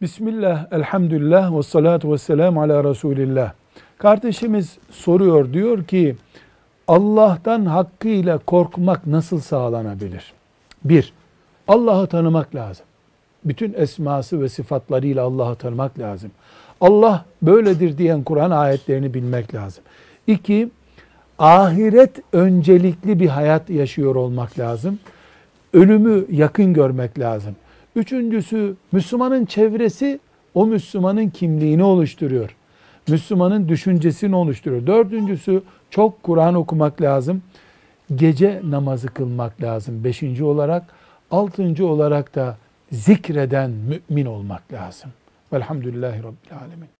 Bismillah, elhamdülillah ve salatu ve selamu ala Resulillah. Kardeşimiz soruyor, diyor ki Allah'tan hakkıyla korkmak nasıl sağlanabilir? Bir, Allah'ı tanımak lazım. Bütün esması ve sıfatlarıyla Allah'ı tanımak lazım. Allah böyledir diyen Kur'an ayetlerini bilmek lazım. İki, ahiret öncelikli bir hayat yaşıyor olmak lazım. Ölümü yakın görmek lazım. Üçüncüsü Müslümanın çevresi o Müslümanın kimliğini oluşturuyor. Müslümanın düşüncesini oluşturuyor. Dördüncüsü çok Kur'an okumak lazım. Gece namazı kılmak lazım. Beşinci olarak. Altıncı olarak da zikreden mümin olmak lazım. Velhamdülillahi Rabbil Alemin.